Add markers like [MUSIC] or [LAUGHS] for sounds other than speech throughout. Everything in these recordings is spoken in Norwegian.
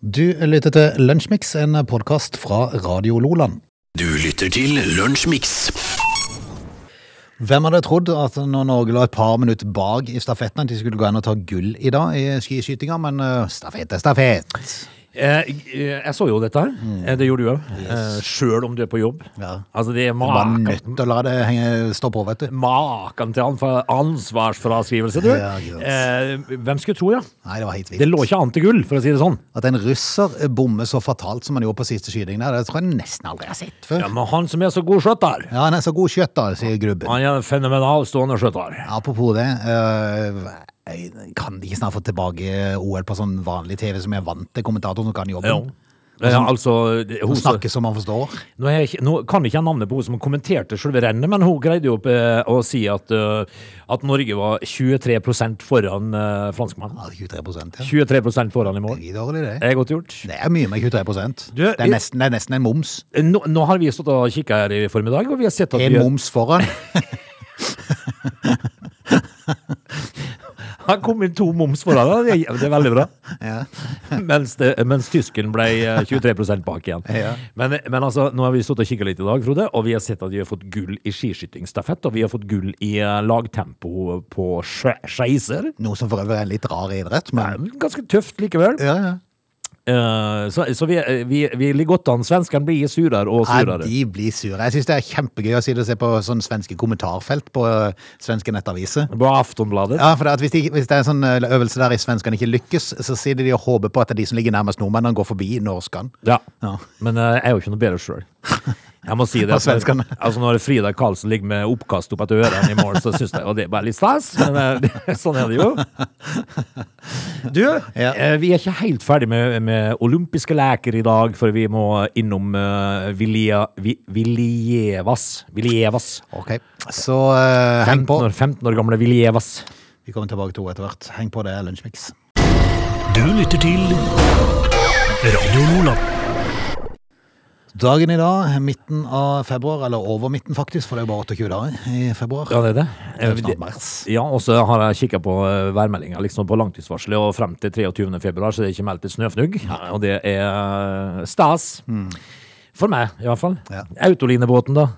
Du lytter til Lunsjmix, en podkast fra Radio Loland. Du lytter til Lunsjmix. Hvem hadde trodd at når Norge lå et par minutter bak i stafetten, at de skulle gå inn og ta gull i dag i skiskytinga, men uh, stafett er stafett. Eh, jeg så jo dette her. Eh, Det gjorde du òg. Eh, Sjøl om du er på jobb. Ja. Altså, det er maken maken, nødt til å la det henge, stå på, vet du. maken til ansvarsfraskrivelse, du. Ja. Eh, hvem skulle tro, ja? Nei, det var helt Det lå ikke an til gull, for å si det sånn. At en russer bommer så fatalt som han gjorde på siste skyting der, det tror jeg nesten aldri jeg har sett før. Ja, Men han som er så god skjøtter, Ja, han er så god skjøtter, sier Grubben. han er en fenomenal stående skjøtter. Apropos det, øh, jeg kan de ikke snart få tilbake OL på sånn vanlig TV som er vant til kommentator som kan Ja. jobben? Ja, altså, Hun snakker som man forstår. Nå, jeg nå kan jeg ikke navnet på hun som kommenterte selve rennet, men hun greide jo eh, å si at, eh, at Norge var 23 foran uh, franskmannen. Ja, 23 ja. 23% foran i Det mål. er dårlig, det. Det er godt gjort. Det er mye med 23 Du, det, er nesten, det er nesten en moms. Nå, nå har vi stått og kikka her i formiddag, og vi har sett at En vi moms foran. [LAUGHS] har kommet to moms foran. da. Det er, veldig bra. Ja. Mens, det, mens tysken ble eh, 23 bak igjen. Ja. Men, men altså, nå har vi stått og kikka litt i dag, Frode, og vi har sett at vi har fått gull i skiskyttingstafett. og vi har fått gull i eh, lagtempo på ske- skeiser. Noe som for øvrig er en litt rar idrett, men Ganske tøft likevel. ja, ja. Eh, så så vi, vi, vi ligger godt an. Svenskene blir surere og surere. Ja, de blir sure. Jeg syns det er kjempegøy å si se på sånne svenske kommentarfelt på øh, svenske nettaviser. På Aftonbladet. Ja, for hvis, de, hvis det er en sånn øvelse der i svenskene ikke lykkes, så sier de og håper på at det er de som ligger nærmest nordmennene, går forbi norskene. Ja. Ja. Men eh, jeg er jo ikke noe bedre sjøl. [LAUGHS] Jeg må si det. Altså, Altså Når Frida Karlsen ligger med oppkast opp etter ørene i morgen, så syns jeg og det er bare litt stas. Men eh, [LAUGHS] sånn er det jo. Du, Ja. eh, vi er ikke helt ferdig med, med olympiske leker i dag, for vi må innom uh, Vilja, Vi- Viljevas. Viljevas. Ok, så uh, heng 15 år, 15 år gamle Viljevas. Vi kommer tilbake til henne etter hvert. Heng på, det er Lunsjmix. Du lytter til Radio Loland. Dagen i dag, midten av februar, eller over midten faktisk, for det er jo bare 28 dager i februar. Ja, det er det. Det er Eh. Ja, og så har jeg kikka på eh, værmeldinga liksom på langtidsvarselet, og frem til 23. februar så er det ikke meldt et snøfnugg. Og det er stas. stas. For meg, i hvert fall. Ja. Autolinebåten, da.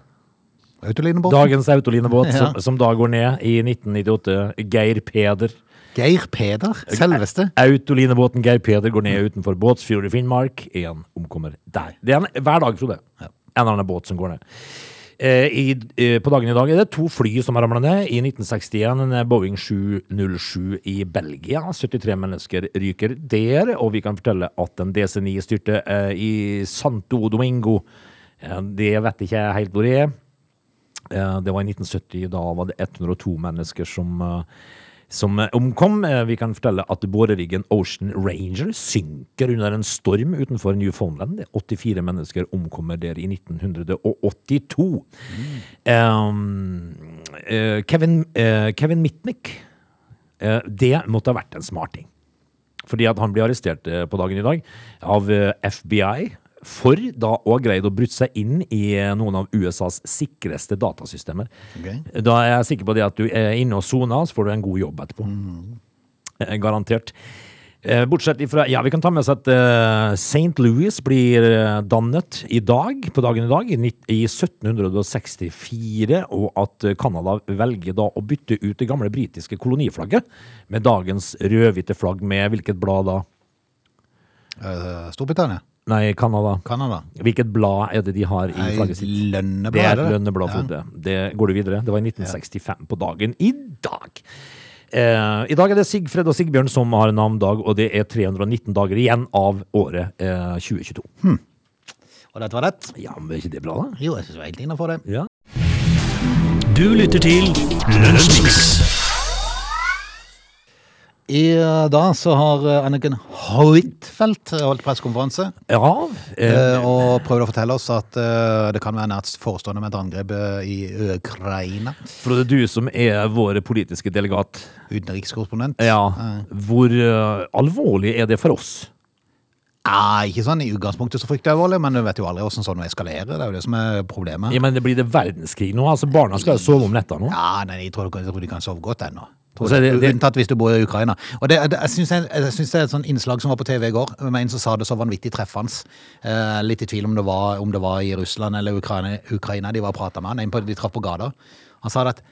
Autolinebåten. Dagens autolinebåt [LAUGHS] Ja. som, som da går ned i 1998. Geir Peder. Geir Peder, selveste. Autolinebåten Geir Peder går ned utenfor Båtsfjord i Finnmark. Én omkommer der. Det er en, hver dag, Frode. En eller annen båt som går ned. Eh, i, eh, på dagen i dag er det to fly som har ramla ned. I 1961 en Boeing 707 i Belgia. 73 mennesker ryker der. Og vi kan fortelle at en DC-9 styrte eh, i Santo Domingo. Eh, det vet ikke jeg helt hvor det er. Eh, Det var i 1970. Da var det 102 mennesker som, eh, som eh, omkom. Eh, Vi kan fortelle at boreriggen Ocean Ranger synker under en storm utenfor Newfoundland. Er 84 mennesker omkommer der i 1982. Um, eh, Kevin, uh, Kevin Mitnick, uh, det måtte ha vært en smarting. Fordi at han ble arrestert på dagen i dag av FBI for da å ha greid å bryte seg inn i eh, noen av USAs sikreste datasystemer. Okay. Da er jeg sikker på det at du er inne og soner, så får du en god jobb etterpå. Mm. Garantert. Eh, Bortsett ifra Ja, vi kan ta med oss at eh, St. Louis blir eh, dannet i dag, på dagen i dag, i, 1764, og at eh, Canada velger da å bytte ut det gamle britiske koloniflagget med dagens rødhvite flagg med hvilket blad da? Eh, Storbritannia. Nei, Canada. Canada. Hvilket blad er det de har i flagget sitt? Lønneblad, Det er det? lønneblad, Ja. Frode. Det går du videre. Det var i 1965 på dagen i dag. Eh, I dag er det Sigfred og Sigbjørn som har navndag, og det er 319 dager igjen av året eh, 2022. Og dette var rett? Ja, men er ikke det bra, da? Jo, jeg syns det var helt innenfor det. Ja. Du lytter til Lunsjmix. I eh, dag så har eh, Anniken Huitfeldt holdt pressekonferanse ja eh, eh, og prøvd å fortelle oss at eh, det kan være nært forestående med et angrep eh, i Ukraina. er du som er vår politiske delegat, Utenrikskorrespondent. ja, hvor eh, alvorlig er det for oss? Nei, ikke sånn i utgangspunktet så frykter jeg alvorlig, men du vet jo aldri hvordan sånn eskalerer. Det er jo det som er problemet. Ja, men det Blir det verdenskrig nå? Altså, Barna skal jo sove om netta nå. Ja, nei, jeg tror de kan sove godt ennå. Unntatt hvis du bor i Ukraina. Og det, det, jeg syns det er et sånn innslag som var på TV i går, med en som sa det så vanvittig treffende. Eh, litt i tvil om det var, om det var i Russland eller Ukraina, Ukraina de var og prata med han. De traff på gata. Han sa det at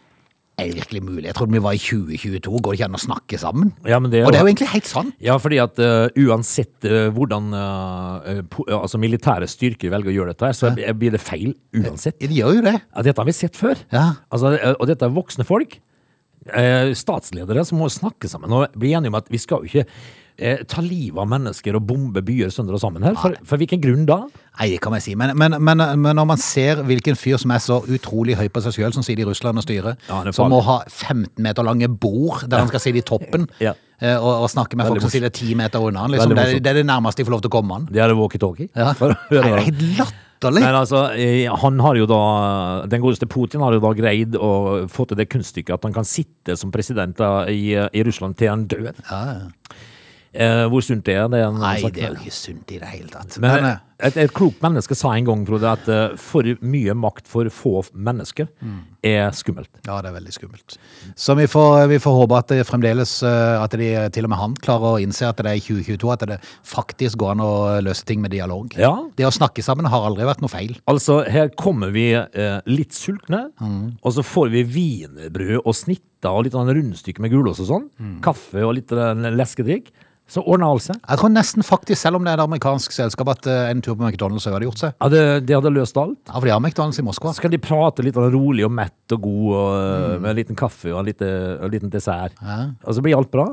er det virkelig mulig? Jeg trodde vi var i 2022. Går det ikke an å snakke sammen? Ja, men det er Og det er jo- jo egentlig helt sant. Ja, fordi at uh, uansett uh, hvordan uh, po altså militære styrker velger å gjøre dette, her, så blir det feil uansett. De gjør jo det. Ja, dette har vi sett før. Ja. Altså, og dette er voksne folk. Eh, statsledere som må snakke sammen og bli enige om at vi skal jo ikke eh, ta livet av mennesker og bombe byer sønder og sammen her. For, for hvilken grunn da? Nei, det kan jeg si. Men, men, men, men når man ser hvilken fyr som er så utrolig høy på seg sjøl, som sitter i Russland og styrer, Ja, som må ha 15 meter lange bord der han skal sitte i toppen [LAUGHS] Ja. eh, og, og snakke med Veldig folk som sitter 10 meter unna liksom, det, det er det nærmeste de får lov til å komme han. Det er walkietalkie. Ja. Nei, det er helt latterlig. Men altså, eh, han har jo da Den godeste Putin har jo da greid å få til det kunststykket at han kan sitte som president i, i Russland til han dør. Ja, ja. Eh, hvor sunt det er, det er en Nei, det er jo ikke sunt i det hele tatt. Men, Men, eh, et, et klokt menneske sa en gang, Frode, at uh, for mye makt for få mennesker Mm. er skummelt. ja, det er veldig skummelt. Så vi får, vi får håpe at det fremdeles eh, At de, til og med han klarer å innse at det er i 2022 at det faktisk går an å løse ting med dialog. Ja. Det å snakke sammen har aldri vært noe feil. Altså, her kommer vi eh, litt sultne, Mm. og så får vi wienerbrød og snitter og litt sånn rundstykke med gulost og sånn. Mm. Kaffe og litt leskedrikk. Så ordner alt seg. Jeg tror nesten faktisk, selv om det er et amerikansk selskap, at eh, en tur på McDonald's hadde gjort seg. Ja, det, de hadde løst alt. Ja, for de har McDonald's i Moskva. Så kan de prate litt rolig og mett og god, og, Mm. med en liten kaffe og en, lite, en liten dessert. Og så blir alt bra.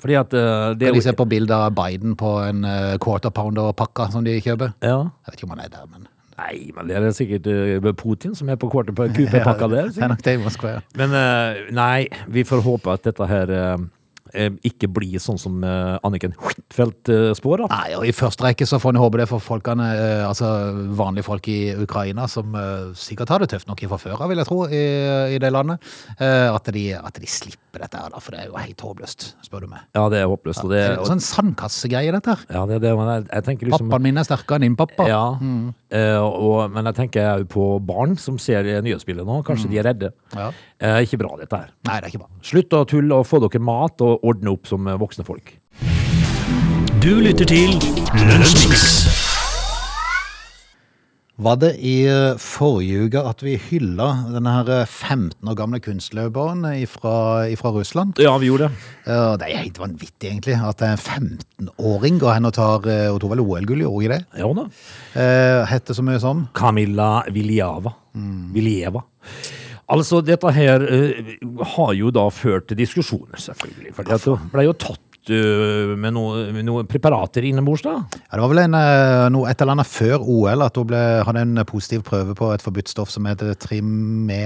Fordi at uh, det Kan de se på bilder av Biden på en uh, quarter pounder-pakka som de kjøper? ja. Jeg vet ikke om han er der, men Nei, men det er sikkert Putin som er på quarter QP-pakka [LAUGHS] der. Det er nok det i Moskva, ja. Men nei, vi får håpe at dette her ikke bli sånn som eh, Anniken Huitfeldt uh, spår. Da. Nei, og I første rekke så får en håpe det for folkene, eh, altså vanlige folk i Ukraina, som eh, sikkert har det tøft nok fra før av, vil jeg tro, i, i det landet. eh, at, de, at de slipper dette her, da, for det er jo helt håpløst, spør du meg. Ja, det er håpløst. Og det, er og, sånn sandkassegreie, dette her. ja, det, det, jeg, jeg liksom Pappaen min er sterkere enn din pappa. ja, eh, og, Men jeg tenker òg på barn som ser nyhetsbildet nå. Kanskje de er redde. Ja. Uh, ikke bra, dette her. Nei, det er ikke bra. Slutt å tulle og få dere mat og ordne opp som eh, voksne folk. Du lytter til Lunsjmix. Var det i eh, forrige uke at vi hylla denne her eh, 15 år gamle kunstløperen fra Russland? Ja, vi gjorde det. Det er helt vanvittig, egentlig, at en 15-åring går hen og tar og tok vel OL-gull i år, i det? Ja da. Eh, Hette så mye som Kamilla Viljava. Viljeva. Altså, dette her uh, har jo da ført til diskusjoner, selvfølgelig. For det ble jo tatt eh, med noe- noen preparater innebords, da. Ja, det var vel en, eh, noe, et eller annet før OL at hun ble, hadde en positiv prøve på et forbudt stoff som heter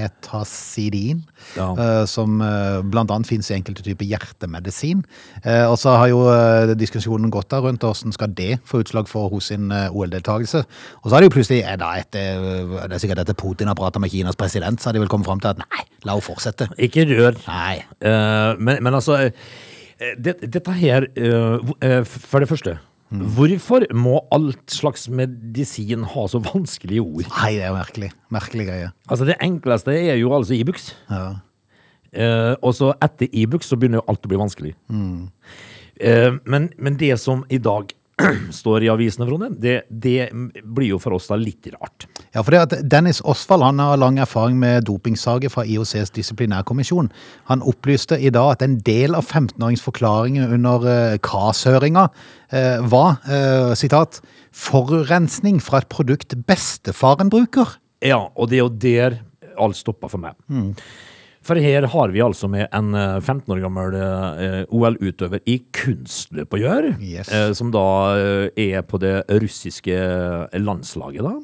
trimetasidin. Ja. eh, Som eh, blant annet finnes i enkelte typer hjertemedisin. Eh, Og så har jo eh, diskusjonen gått der rundt hvordan skal det få utslag for hos sin eh, OL-deltakelse. Og så har de jo plutselig, er da etter, det er sikkert etter Putin har pratet med Kinas president, så har de vel kommet frem til at nei, la henne fortsette. Ikke rør. Nei. Eh, men, men altså eh, det, Dette her eh, eh, For det første. Hvorfor må alt slags medisin ha så vanskelige ord? Nei, det er jo merkelig. Merkelig greie. Altså Det enkleste er jo altså Ibux. Ja. Eh, og så etter Ibux så begynner jo alt å bli vanskelig. Eh, men, men det som i dag [CLEARS THROAT] står i avisene, Frode, det, det blir jo for oss da litt rart. Ja, for det at Dennis Osvald han har lang erfaring med dopingsaker fra IOCs disiplinærkommisjon. Han opplyste i dag at en del av 15-årings forklaringer under eh, KAS-høringa eh, var, eh, sitat, forurensning fra et produkt bestefaren bruker. Ja, og det er jo der alt stoppa for meg. For her har vi altså med en eh, 15 år gammel eh, OL-utøver i kunstløp å gjøre, Yes. eh, som da eh, er på det russiske landslaget, da.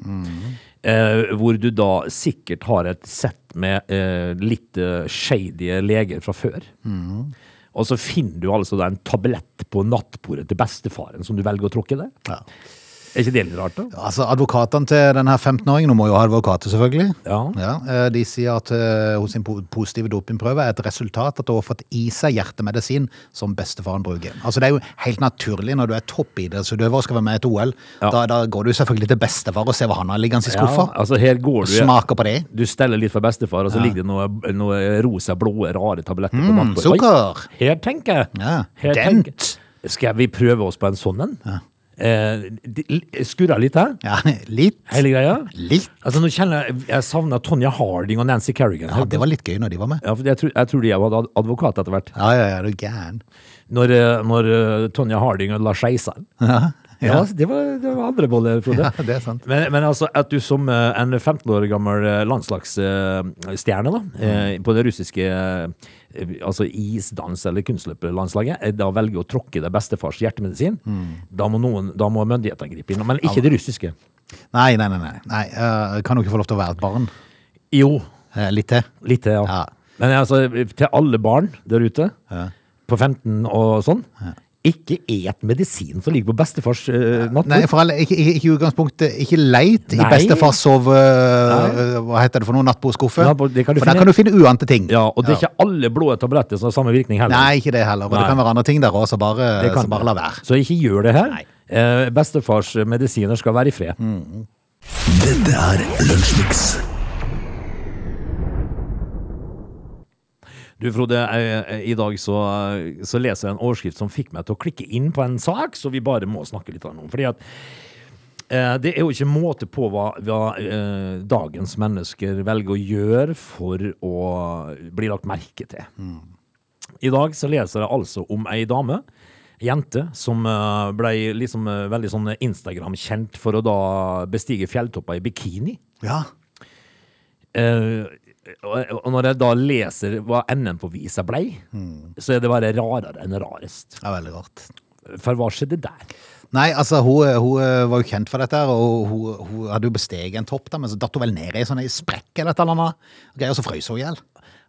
Eh, hvor du da sikkert har et sett med eh, litt eh, shady leger fra før. Og så finner du altså da en tablett på nattbordet til bestefaren som du velger å tråkke i det. Ja. Er ikke det litt rart, da? Altså, Advokatene til denne 15-åringen, hun må jo ha advokater selvfølgelig. Ja. eh, De sier at eh, hos sin po- positive dopingprøve er et resultat at hun har fått i seg hjertemedisin som bestefaren bruker. Altså Det er jo helt naturlig når du er toppidrettsutøver og skal være med i et OL. Ja. Da, da går du selvfølgelig til bestefar og ser hva han har liggende i skuffa. Ja, altså her går og du smaker på det. Du steller litt for bestefar, og så ligger det noe, noe rosa, blå, rare tabletter på Mm, nattbordet. sukker! Oi, Her tenker jeg. Ja, Her Dent! tenker- Skal vi prøve oss på en sånn en? Eh, skurra litt her, Ja, [LAUGHS] litt. hele greia. Litt. Altså nå kjenner Jeg jeg savner Tonja Harding og Nancy Kerrigan. Ja, Det var litt gøy når de var med. Ja, for jeg, tror, jeg tror de var advokat etter hvert. Ja, ja, ja, du er gæren. Når, eh, når eh, Tonja Harding og Lars Skeisal Ja, Ja, det var, det var andre boller, Frode. Ja, det er sant. Men, men altså, at du som eh, en 15 år gammel eh, landslagsstjerne da, eh, på det russiske eh, altså isdans- eller kunstløperlandslaget, eh, da velger å tråkke det bestefars hjertemedisin, da, må noen, da må myndighetene gripe inn. Men ikke det russiske. Nei, nei, nei. nei. eh, kan du ikke få lov til å være et barn? Jo, Eh, Litt til? litt til, ja. Ja. Men altså, til alle barn der ute, Ja. på 15 og sånn, ikke et medisin som ligger på bestefars uh, nattbord. Nei, for alle, ikke, ikke, ikke utgangspunktet, ikke leit i Nei. bestefars sove... Uh, Hva heter det for noe? Nattbordskuffe? For der kan du finne uante ting. Ja, og det er ikke alle blå tabletter som har samme virkning heller. Nei, ikke det heller. Og Nei. det kan være andre ting der òg, så bare, bare la være. Så ikke gjør det her. Uh, bestefars medisiner skal være i fred. Mm. Dette er Lunsjmix. Du Frode, i dag så, så leser jeg en overskrift som fikk meg til å klikke inn på en sak, så vi bare må snakke litt om. Fordi at eh, det er jo ikke måte på hva, hva eh, dagens mennesker velger å gjøre for å bli lagt merke til. I dag så leser jeg altså om ei dame, jente, som eh, ble liksom eh, veldig sånn Instagram-kjent for å da bestige fjelltopper i bikini. Ja. Eh, og når jeg da leser hva enden på visa blei, så er det bare rarere enn rarest. Er veldig rart. For hva skjedde der? Nei, altså, hun, hun var jo kjent for dette, her, og hun, hun hadde jo besteget en topp, da, men så datt hun vel ned i en sprekk eller et eller annet. Og så frøs hun i hjel.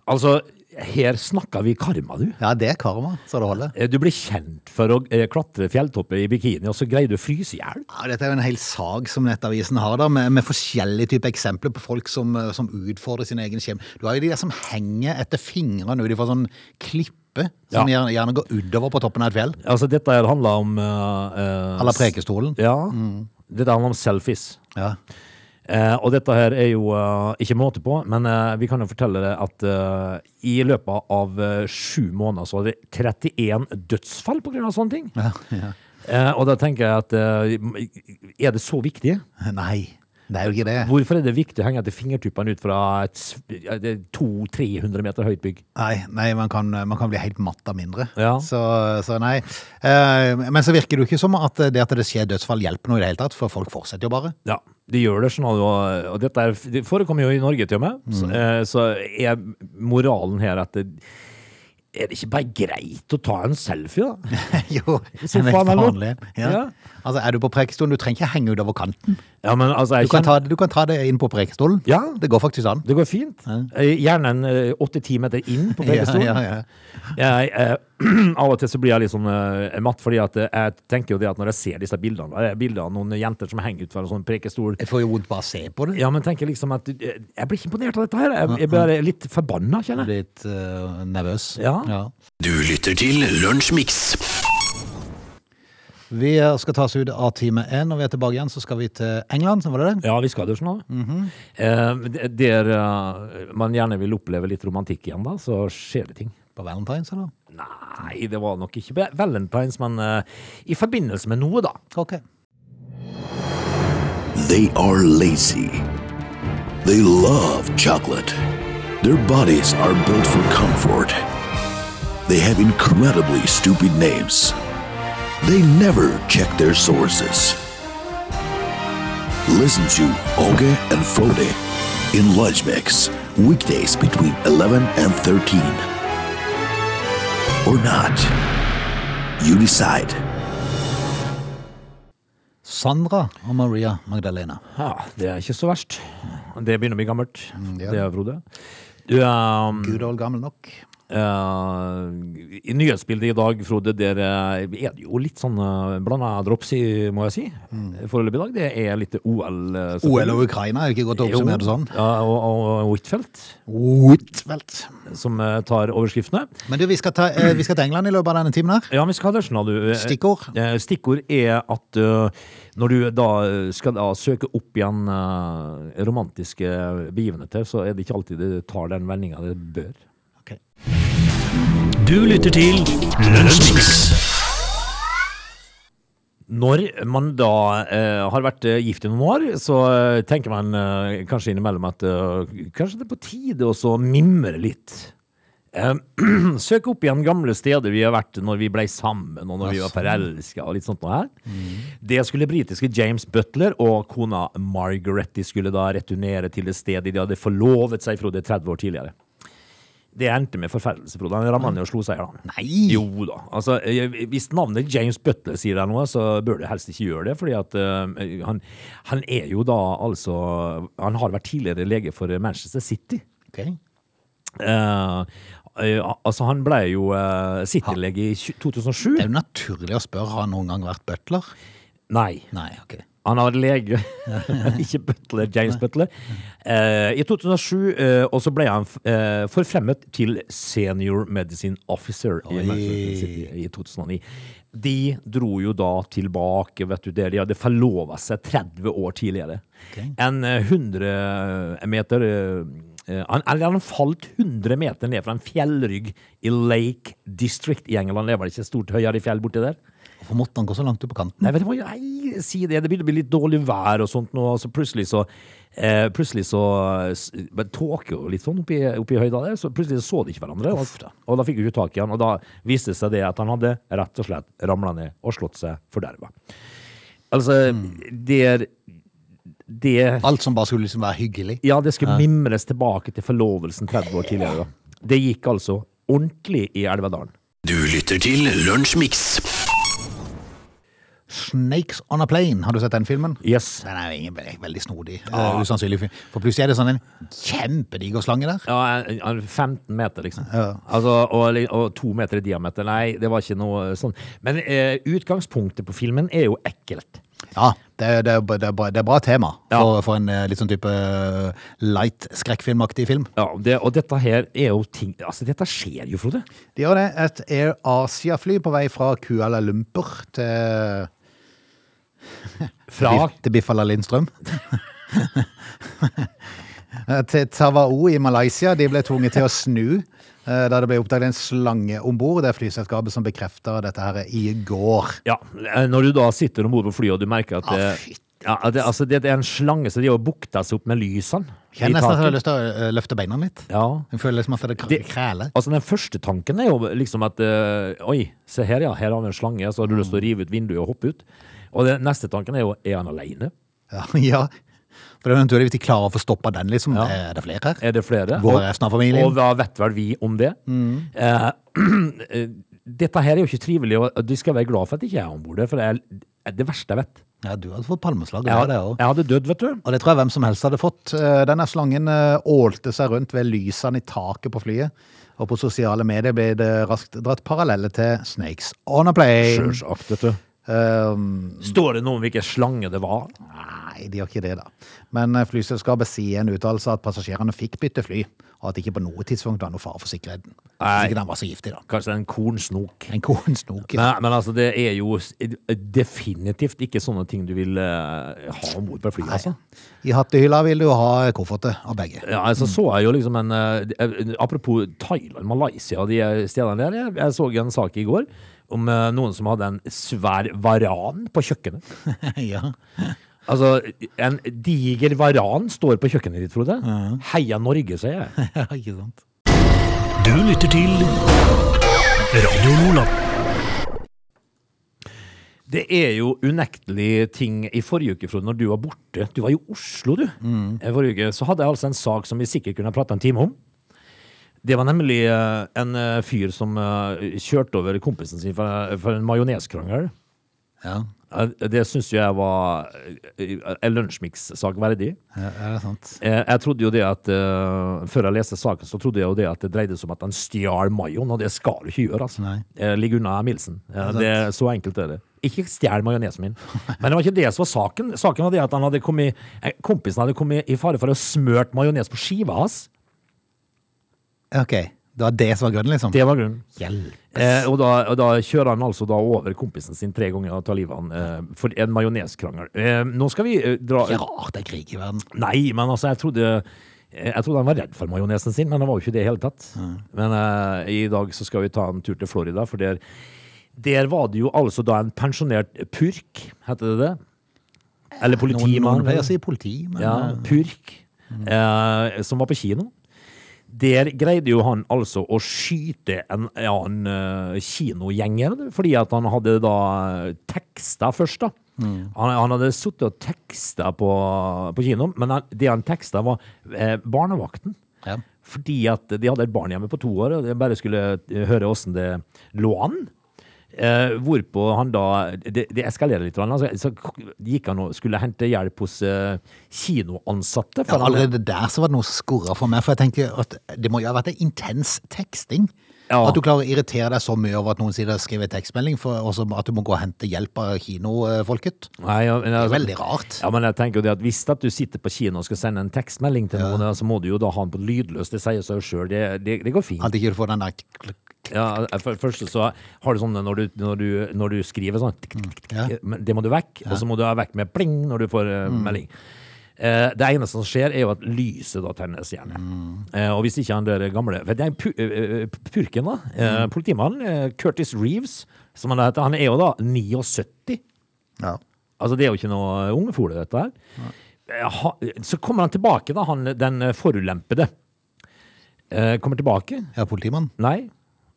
Altså, her snakker vi karma, du. Ja, det er karma, så det holder. Eh, Du blir kjent for å eh, klatre fjelltopper i bikini, og så greier du å fryse i hjel. Ja, dette er jo en hel sag som Nettavisen har, da, med, med forskjellige typer eksempler på folk som, eh, som utfordrer sin egen skjebne. Du har jo de der som henger etter fingrene ut ifra sånn klippe, som Ja. gjerne, går utover på toppen av et fjell. Altså, dette handler om uh, Eller Prekestolen. Ja. Dette handler om selfies. Ja. Eh, og dette her er jo eh, ikke måte på, men eh, vi kan jo fortelle deg at i løpet av sju måneder så var det 31 dødsfall av sånne ting. Ja, ja. Eh, og da tenker jeg at er det så viktig? Nei, det er jo ikke det. Hvorfor er det viktig å henge etter fingertuppene ut fra et 200-300 meter høyt bygg? Nei, nei man, kan, man kan bli helt matt av mindre. Ja. Så, så nei. Eh, men så virker det jo ikke som at det at det skjer dødsfall hjelper noe i det hele tatt, for folk fortsetter jo bare. Ja, de gjør det sånn, og, dette er, det forekommer jo i Norge til og med. Så, eh, så er moralen her at det, er det ikke bare greit å ta en selfie, da? [LAUGHS] jo, det en helt vanlig. Ja. Ja. Altså, er du på prekestolen, du trenger ikke henge utover kanten. Ja, men altså, Du kan, kjenner, ta, du kan ta det inn på prekestolen. Ja. Det går faktisk an. det går fint. Eh, Gjerne en åtte-ti meter inn på prekestolen. [LAUGHS] Ja, ja, ja. Jeg, eh, [CLEARS THROAT] av og til så blir jeg litt sånn uh, matt, fordi at eh, jeg tenker jo det at når jeg ser disse bildene, det er bilder av noen jenter som henger ut fra en sånn prekestol, Jeg får jo vondt bare å se på det. ja, men tenker liksom at eh, jeg blir ikke imponert av dette her. Jeg, jeg blir litt forbanna, kjenner jeg. litt uh, nervøs. Ja. Du lytter til Lunsjmix. Vi skal ta oss ut av time én. Når vi er tilbake igjen, så skal vi til England. Var det det? Ja, vi skal det sånn da. eh, der uh, man gjerne vil oppleve litt romantikk igjen da, så skjer det ting. På Valentine's, eller? Nei, det var nok ikke Valentines, men eh, i forbindelse med noe da. Ok. They are lazy. They love chocolate. Their bodies are built for comfort. They have incredibly stupid names. They never check their sources. Listen to Oge and Frode in Lunch Mix, weekdays between 11 and 13. Or not. You decide. Sandra og Maria Magdalena. Ja, det er ikke så verst. Det begynner å bli gammelt. ja. Det er Frode. Du, um, Gud og gammel nok. Eh, I nyhetsbildet i dag, Frode, der eh, er det jo litt sånn uh, blanda drops i, må jeg si. Foreløpig i dag. Det er litt OL. eh, OL og Ukraina er jo ikke godt å oppsummere det sånn. Ja, og, og Huitfeldt, Huitfeldt. som uh, tar overskriftene. Men du, vi skal, ta, eh, vi skal til England i løpet av denne timen her. Ja, vi skal det sånn, du. Eh, Stikkord? eh, Stikkord er at eh, når du da skal da søke opp igjen eh, romantiske begivenheter, så er det ikke alltid det tar den vendinga det bør. Du lytter til Lønnsmiks. Når man da eh, har vært eh, gift i noen år, så eh, tenker man eh, kanskje innimellom at eh, kanskje det er på tide å så mimre litt. Eh, [CLEARS THROAT] søk opp igjen gamle steder vi har vært når vi ble sammen, og når vi var forelska og litt sånt noe her. Det skulle britiske James Butler og kona Margaret de skulle da returnere til det stedet de hadde forlovet seg, Frode, 30 år tidligere. Det endte med forferdelse, Frode. Han ramla ned og slo seg i hjel. Nei! Jo da. Altså, hvis navnet James Butler sier deg noe, så bør du helst ikke gjøre det. fordi at eh, han, han er jo da altså Han har vært tidligere lege for Manchester City. Ok. Uh, altså, han ble jo uh, City-lege i 2007. Det er jo naturlig å spørre, har han noen gang vært butler? Nei. Nei, ok. Han har lege, [LAUGHS] ikke Butler, James Butler. Eh, I 2007, eh, og så ble han eh, forfremmet til senior medicine officer i City i 2009. De dro jo da tilbake, vet du, der de hadde forlova seg 30 år tidligere. En eh, 100 meter han, han falt 100 meter ned fra en fjellrygg i Lake District i England. Det var ikke stort høyere fjell borti der. Hvorfor måtte han gå så langt ut på kanten? Nei, vet du hva, nei, si det. Det begynner å bli litt dårlig vær og sånt nå, så plutselig så eh, Plutselig så men Tåke jo litt sånn oppi, oppi høyda der, så plutselig så de ikke hverandre. Og, og da fikk vi ikke tak i han, og da viste det seg det at han hadde rett og slett ramla ned og slått seg forderva. Altså, det er det Alt som bare skulle liksom være hyggelig. Ja, det skulle mimres tilbake til forlovelsen 30 år tidligere. da. Det gikk altså ordentlig i Elvedalen. Du lytter til Lunsjmix. Snakes on a Plane, har du sett den filmen? Yes. Den er jo ingen, veldig, veldig snodig. Uh, usannsynlig film. For plutselig er det sånn en kjempediger slange der. Ja, en- en 15 meter, liksom. Altså, og, og to meter i diameter. Nei, det var ikke noe sånn. Men uh, utgangspunktet på filmen er jo ekkelt. Ja, det, det, det, bra- det er bra tema Ja. for, for en eh, litt sånn type eh, light skrekkfilmaktig film. Ja, det, og dette her er jo ting Altså, dette skjer jo, Frode. De gjør det. Et Air Asia-fly på vei fra Kuala Lumpur til Fra til Biffala Lindstrøm. til Tawao i Malaysia. De ble tvunget til å snu eh, da det ble oppdaget en slange om bord. Det er flyselskapet som bekrefter dette her i går. Ja, når du da sitter om bord på flyet og du merker at Ah, det, ah, ja, det, altså, det er en slange som bukta seg opp med lysene. Kjenner nesten at jeg har lyst til å eh, løfte beina litt. Ja. Jeg føler liksom at det kr- kræler. Altså Den første tanken er jo liksom at eh, Oi, se her, ja. Her har vi en slange. Så har du lyst til å rive ut vinduet og hoppe ut. Og det, neste tanken er jo Er han alene? Ja, [LAUGHS] ja. For naturlig hvis de klarer å få stoppa den, liksom. Ja. Er det flere her? Er det flere? Hvor er resten av familien? Og hva vet vel vi om det? Mm. [CLEARS THROAT] eh, dette her er jo ikke trivelig, og de skal være glad for at jeg ikke er om bord. For det er det verste jeg vet. Ja, du hadde fått palmeslag. Jeg, hadde, jeg hadde dødd, vet du. Og det tror jeg hvem som helst hadde fått. Eh, Denne slangen eh, ålte seg rundt ved lysene i taket på flyet. Og på sosiale medier ble det raskt dratt paralleller til Snakes on a plane. Sjølsagt, vet du. Um, Står det noe om hvilken slange det var? nei, de gjør ikke det, da. Men eh, flyselskapet sier en uttalelse at passasjerene fikk bytte fly, og at det ikke på noe tidspunkt var noe fare for sikkerheten. Nei. Ikke den var så giftig, da. Kanskje en kornsnok? En kornsnok. ja. Men, men altså, det er jo definitivt ikke sånne ting du vil uh, ha om bord på et fly, altså. I hattehylla vil du ha kofferter av begge. Ja, altså så jeg jo liksom en eh, Apropos Thailand, Malaysia og de stedene der. Jeg, jeg så en sak i går om eh, noen som hadde en svær varan på kjøkkenet. [LAUGHS] ja. Altså, en diger varan står på kjøkkenet ditt, Frode. Heia Norge, sier jeg. [LAUGHS] ja, ikke sant. Du lytter til Radio Nordland. Det er jo unektelig ting i forrige uke, Frode, når du var borte. Du var i Oslo, du. I forrige uke så hadde jeg altså en sak som vi sikkert kunne prate en time om. Det var nemlig eh, en eh, fyr som eh, kjørte over kompisen sin for, for en majoneskrangel. Ja. Det syns jeg var en lunsjmix-sak verdig. Ja, er det sant? Jeg trodde jo det at Før jeg leste saken, så trodde jeg jo det at det dreide seg om at han stjal mayoen, og det skal du ikke gjøre. altså. Nei. Ligg unna Milsen. Det er Så enkelt er det. Ikke stjel majonesen min. Men det var ikke det som var saken. Saken var det at han hadde kommet, kompisen hadde kommet i fare for å smørt majones på skiva hans. Ok, det var det som var grunnen, liksom? Det var grunnen. Eh, og, da, og da kjører han altså da over kompisen sin tre ganger og tar livet av han eh, for en majoneskrangel. Eh, nå skal vi eh, dra Ikke rart det er krig i verden. Nei, men altså, jeg trodde eh, jeg trodde han var redd for majonesen sin, men han var jo ikke det i hele tatt. Men uh, i dag så skal vi ta en tur til Florida, for der, der var det jo altså da en pensjonert purk, heter det det? Eller politimann. noen pleier å si politi, men Ja, Purk. purk. Uh, som var på kino. Der greide jo han altså å skyte en annen uh, kinogjenger, fordi at han hadde da teksta først, da. Han, han hadde sittet og teksta på, på kino, men han, det han teksta, var eh, barnevakten. Ja. Fordi at de hadde et barn hjemme på to år, og de bare skulle eh, høre åssen det lå an. Eh, hvorpå han da Det, det eskalerer litt. Altså, så gikk han og skulle hente hjelp hos eh, kinoansatte. Ja, allerede der så var det noe som skurra for meg, for jeg tenker at det må jo ha vært en intens teksting. Ja. At du klarer å irritere deg så mye over at noen sier har skriver tekstmelding, for også at du må gå og hente hjelp av kinofolket. Nei, ja, men, Det er altså- veldig rart. Ja, men jeg tenker jo det at Hvis at du sitter på kino og skal sende en tekstmelding til noen, så må du jo da ha den på lydløs. Det sier seg jo sjøl. Det, det, det går fint. At ikke du får den der Ja, for det første så har du sånn når du, når du, når du skriver sånn tikk, tikk, tikk, Ja. Det må du vekk, og så må du ha vekk med pling når du får eh, melding. Eh, det eneste som skjer, er jo at lyset da tennes gjerne. Eh, og hvis ikke han der gamle for det er pu, Purken, da, Mm. politimannen, Curtis Reeves, som han heter, han er jo da 79. Ja. Altså, det er jo ikke noe ungefole, dette her. Ha- Så kommer han tilbake, da, han den forulempede. Kommer tilbake. ja, politimann. Nei,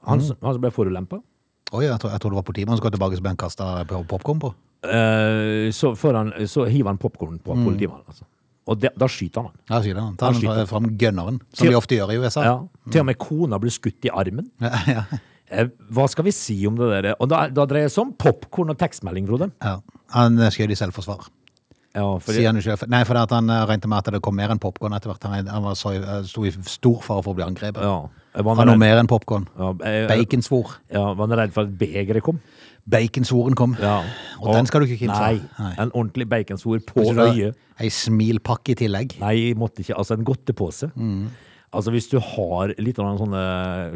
han, som- han som ble forulempa. Oi, jeg, tror, jeg tror det var politimannen som kom tilbake som ble han kasta popkorn på. Eh, så, han, så hiver han popkorn på politimannen. Altså. Og de, da skyter han Da Ja, det. han. Tar Han skyter. fram gunneren, som Til- de ofte gjør i USA. Ja. Til og med kona blir skutt i armen. Ja, ja. Eh, hva skal vi si om det der? Og da, da dreier det seg om popkorn og tekstmelding, Frode. ja. Han skjøt i selvforsvar. Ja, fordi... Sier han jo selv. Nei, for at han eh, regnet med at det kom mer enn popkorn etter hvert. Han, han var så, eh, sto i stor fare for å bli angrepet. ja. Var Han noe redd, mer enn popkorn. ja, eh, Baconsvor. ja, var han redd for at begeret kom? Baconsvoren kom. Ja. Og den skal du ikke kimse av. Nei, Nei. en ordentlig baconsvor på Hvis du øyet. Ei smilpakke i tillegg. Nei, måtte ikke. Altså en godtepose. Mm. Altså hvis du har litt av sånne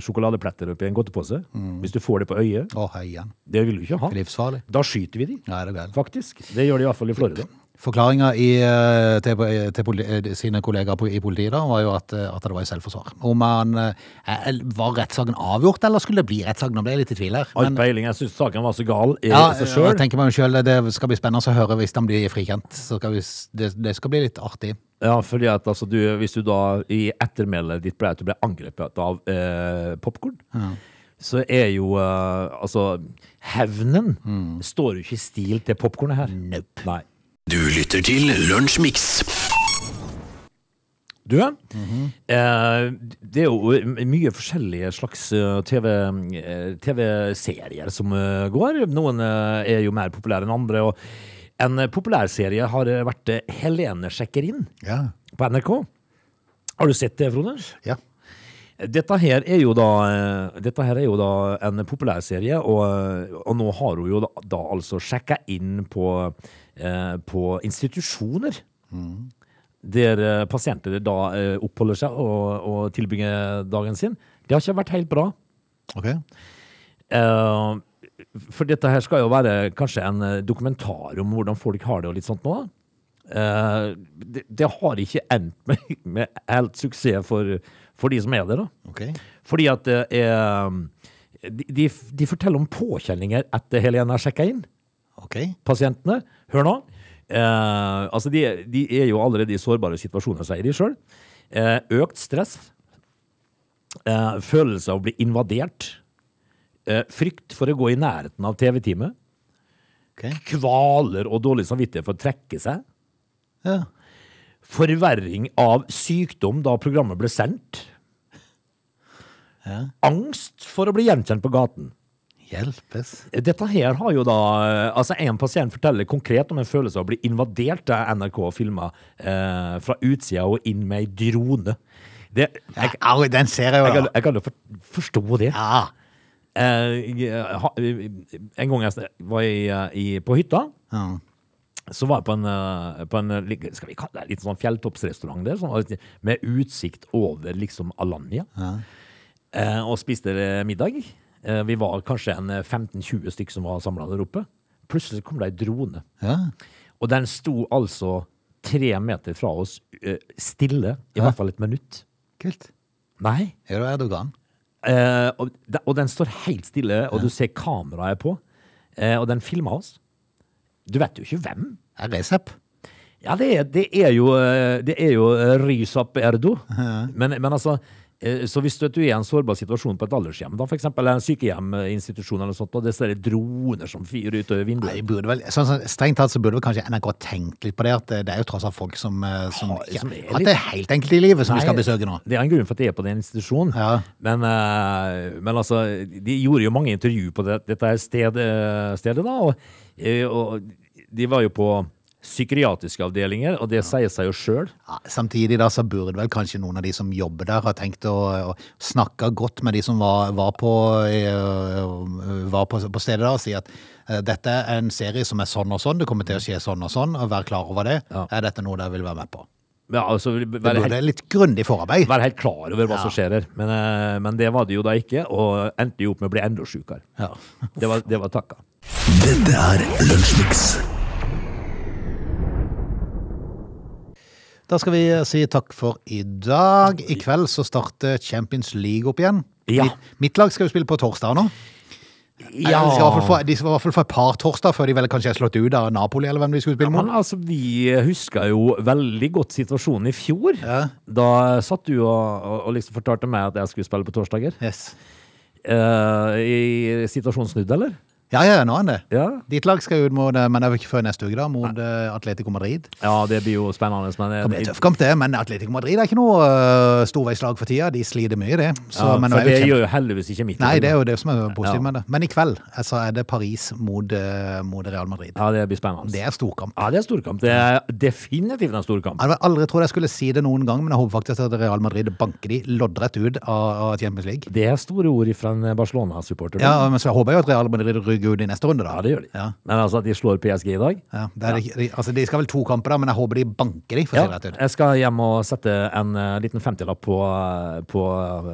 sjokoladepletter oppi en godtepose, Mm. hvis du får det på øyet, Å, høyen. det vil du ikke ha. Livsfarlig. Da skyter vi de, Ja, er det galt. faktisk. Det gjør de i hvert fall i Florida. Forklaringa eh, til, til eh, sine kollegaer på- i politiet da, var jo at, eh, at det var i selvforsvar. Om han, eh, eh, Var rettssaken avgjort, eller skulle det bli rettssak? Nå ble jeg litt i tvil her. Men, peiling. Jeg syns saken var så gal i ja, seg sjøl. tenker meg selv, Det skal bli spennende å høre hvis han blir frikjent. Så skal vi, det, det skal bli litt artig. Ja, fordi at altså, du, hvis du da i ettermælet ditt ble ble angrepet av eh, popkorn, så er jo eh, altså Hevnen Mm. står jo ikke i stil til popkornet her. Nei. Du lytter til Lunsjmix. Du, eh, det er jo mye forskjellige slags eh, TV, eh, TV-serier som eh, går. Noen er jo mer populære enn andre. og En populær serie har vært Helene sjekker inn Ja. på NRK. Har du sett det, Frode? ja. Dette her er jo da, dette her er jo da en populær serie, og, og nå har hun jo da, da altså sjekka inn på, på institusjoner. Der eh, pasienter da eh, oppholder seg og, og tilbringer dagen sin. Det har ikke vært helt bra. Ok. Eh, for dette her skal jo være kanskje en eh, dokumentar om hvordan folk har det og litt sånt nå. Eh, det, det har ikke endt med, [LAUGHS] med helt suksess for, for de som er der, da. Okay. Fordi at det er de, de, de forteller om påkjenninger etter Helene har sjekka inn Ok. pasientene. Hør nå. Eh, altså de, de er jo allerede i sårbare situasjoner, sier de sjøl. Eh, økt stress. Eh, følelse av å bli invadert. Eh, frykt for å gå i nærheten av TV-teamet. Okay. Kvaler og dårlig samvittighet for å trekke seg. Ja. Forverring av sykdom da programmet ble sendt. Ja. Angst for å bli gjenkjent på gaten. Hjelpes. Dette her har jo da eh, Altså, en pasient forteller konkret om en følelse av å bli invadert av NRK filma eh, fra utsida og inn med ei drone. Det, jeg, Au, den ser jeg jo, da. jeg kan jo for, forstå det. Ja. Eh, ha- en gang jeg var i, i, på hytta, Ja. så var jeg på en, eh, på en skal vi kalle det litt sånn fjelltoppsrestaurant der, sånn, med utsikt over liksom Alanya. Eh, og spiste eh, middag. Eh, vi var kanskje en eh, 15-20 stykker som var samla der oppe. Plutselig kom det ei drone. ja. Og den sto altså tre meter fra oss, eh, stille, i hvert fall et minutt. Kult. Nei. Er du Erdogan? Eh, og, og den står helt stille, og du ser kameraet på. Eh, og den filmer oss. Du vet jo ikke hvem. Er Recep? Ja, det er, det er jo, eh, det er jo eh, Rysap Erdo. Men, men altså, eh, så hvis du, er i en sårbar situasjon på et aldershjem, da for eksempel en sykehjeminstitusjon eller noe sånt, og det er droner som fyrer ut vinduet Nei, burde vel, sånn, sånn, strengt tatt så burde vel kanskje NRK tenke litt på det, at det, det er jo tross alt folk som, eh, som Ja, som er har litt- det helt enkelt i livet, som vi skal besøke nå. Det er en grunn for at de er på den institusjonen. Ja. Men, eh, men altså, de gjorde jo mange intervju på det, dette stedet, eh, stedet, da. Og, eh, og de var jo på psykiatriske avdelinger, og det sier seg jo sjøl. Ja, samtidig da så burde vel kanskje noen av de som jobber der ha tenkt å, å snakke godt med de som var, var, på, eh, var på, på stedet da, og si at eh, dette er en serie som er sånn og sånn, det kommer til å skje sånn og sånn, og vær klar over det. Ja. Er dette noe dere vil være med på? Ja, altså, Det burde helt, litt grundig forarbeid. være helt klar over hva Ja. som skjer her. Men, eh, men det var det jo da ikke, og endte jo opp med å bli enda sjukere. Ja. Det var, det var takka. Dette er Lunsjmix. Da skal vi si takk for i dag. I kveld så starter Champions League opp igjen. Ja. Mitt, mitt lag skal jo spille på torsdag nå. Ja. De, skal i hvert fall få, de skal i hvert fall få et par torsdag før de vel kanskje er slått ut av Napoli, eller hvem de skulle spille Men altså, vi husker jo veldig godt situasjonen i fjor. Ja. Da satt du og, og, og liksom fortalte meg at jeg skulle spille på torsdager. Yes. Uh, I situasjonen snudd, eller? Ja, ja, nå er det. Ja. Ditt lag skal ut mot, eh, men det er jo ikke før neste uke, da, mot eh, Atletico Madrid. Ja, det blir jo spennende. Men Det blir en tøff kamp, det, men Atletico Madrid er ikke noe uh, storveislag for tida. De sliter mye, det. Så, ja, men for det gjør jo heldigvis ikke mitt. Nei, det er jo det som er positivt Ja. med det. Men i kveld altså, er det Paris mot, uh, mot Real Madrid. Ja, det blir spennende. Det er storkamp. Ja, det er storkamp. Det er definitivt en storkamp. Jeg hadde aldri trodd jeg skulle si det noen gang, men jeg håper faktisk at Real Madrid banker de loddrett ut av, av Champions League. Det er store ord fra en Barcelona-supporter. Ja, men så håper jeg jo at Real Madrid ut i neste runde, da. Ja, det gjør de. Ja. Men altså, at de slår PSG i dag Ja, det er, de, altså, de skal vel to kamper, da, men jeg håper de banker de, ja. Jeg skal hjem og sette en uh, liten 50-lapp på, eh, på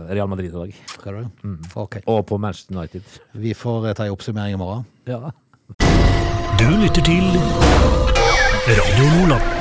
Real Madrid i dag. Skal du? Ok. Og på Manchester United. Vi får eh, ta en oppsummering i morgen. Ja. Du lytter til Radio Nordland.